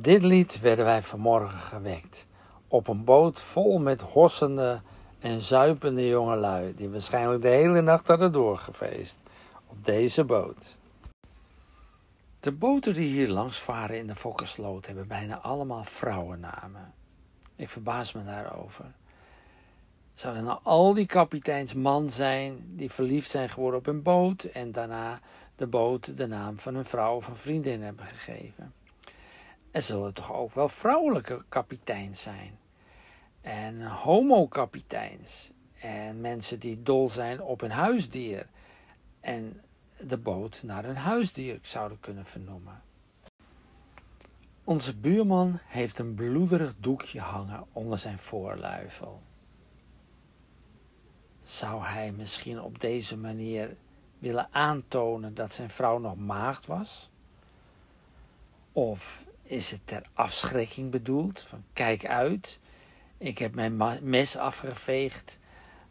Dit lied werden wij vanmorgen gewekt. Op een boot vol met hossende en zuipende jongelui, die waarschijnlijk de hele nacht hadden doorgefeest. Op deze boot. De boten die hier langs varen in de Fokkersloot hebben bijna allemaal vrouwennamen. Ik verbaas me daarover. Zouden nou al die kapiteins man zijn die verliefd zijn geworden op een boot en daarna de boot de naam van hun vrouw of een vriendin hebben gegeven? Er zullen toch ook wel vrouwelijke kapiteins zijn. En homokapiteins. En mensen die dol zijn op een huisdier. En de boot naar een huisdier zouden kunnen vernoemen. Onze buurman heeft een bloederig doekje hangen onder zijn voorluifel. Zou hij misschien op deze manier willen aantonen dat zijn vrouw nog maagd was? Of is het ter afschrikking bedoeld? Van kijk uit, ik heb mijn mes afgeveegd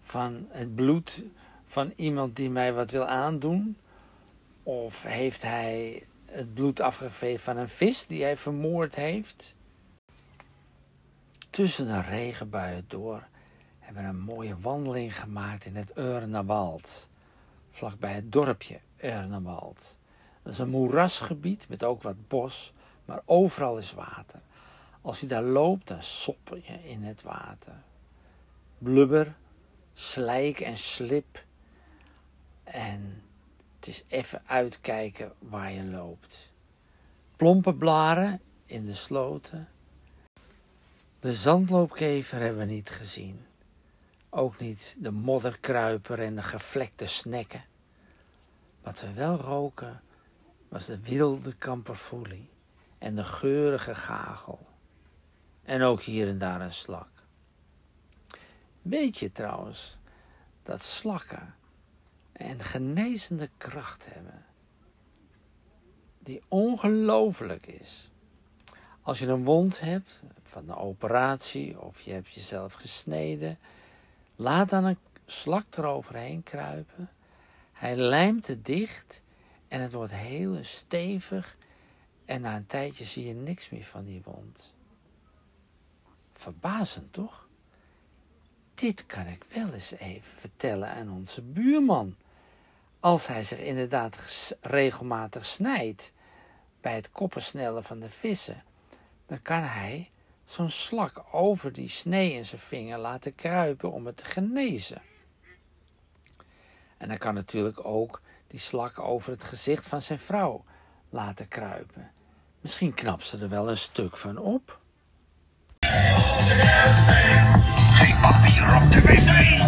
van het bloed van iemand die mij wat wil aandoen? Of heeft hij het bloed afgeveegd van een vis die hij vermoord heeft? Tussen de regenbuien door hebben we een mooie wandeling gemaakt in het Urnewald, vlakbij het dorpje Urnewald. Dat is een moerasgebied met ook wat bos, maar overal is water. Als je daar loopt, dan soppel je in het water. Blubber, slijk en slip. En het is even uitkijken waar je loopt. Plompe blaren in de sloten. De zandloopkever hebben we niet gezien. Ook niet de modderkruiper en de gevlekte snekken. Wat we wel roken was de wilde kamperfoelie en de geurige gagel. En ook hier en daar een slak. Weet je trouwens dat slakken een genezende kracht hebben, die ongelooflijk is. Als je een wond hebt van een operatie of je hebt jezelf gesneden, laat dan een slak eroverheen kruipen. Hij lijmt het dicht en het wordt heel stevig en na een tijdje zie je niks meer van die wond. Verbazend toch? Dit kan ik wel eens even vertellen aan onze buurman. Als hij zich inderdaad regelmatig snijdt bij het koppensnellen van de vissen, dan kan hij zo'n slak over die snee in zijn vinger laten kruipen om het te genezen. En hij kan natuurlijk ook die slak over het gezicht van zijn vrouw laten kruipen. Misschien knapt ze er wel een stuk van op. Geen de!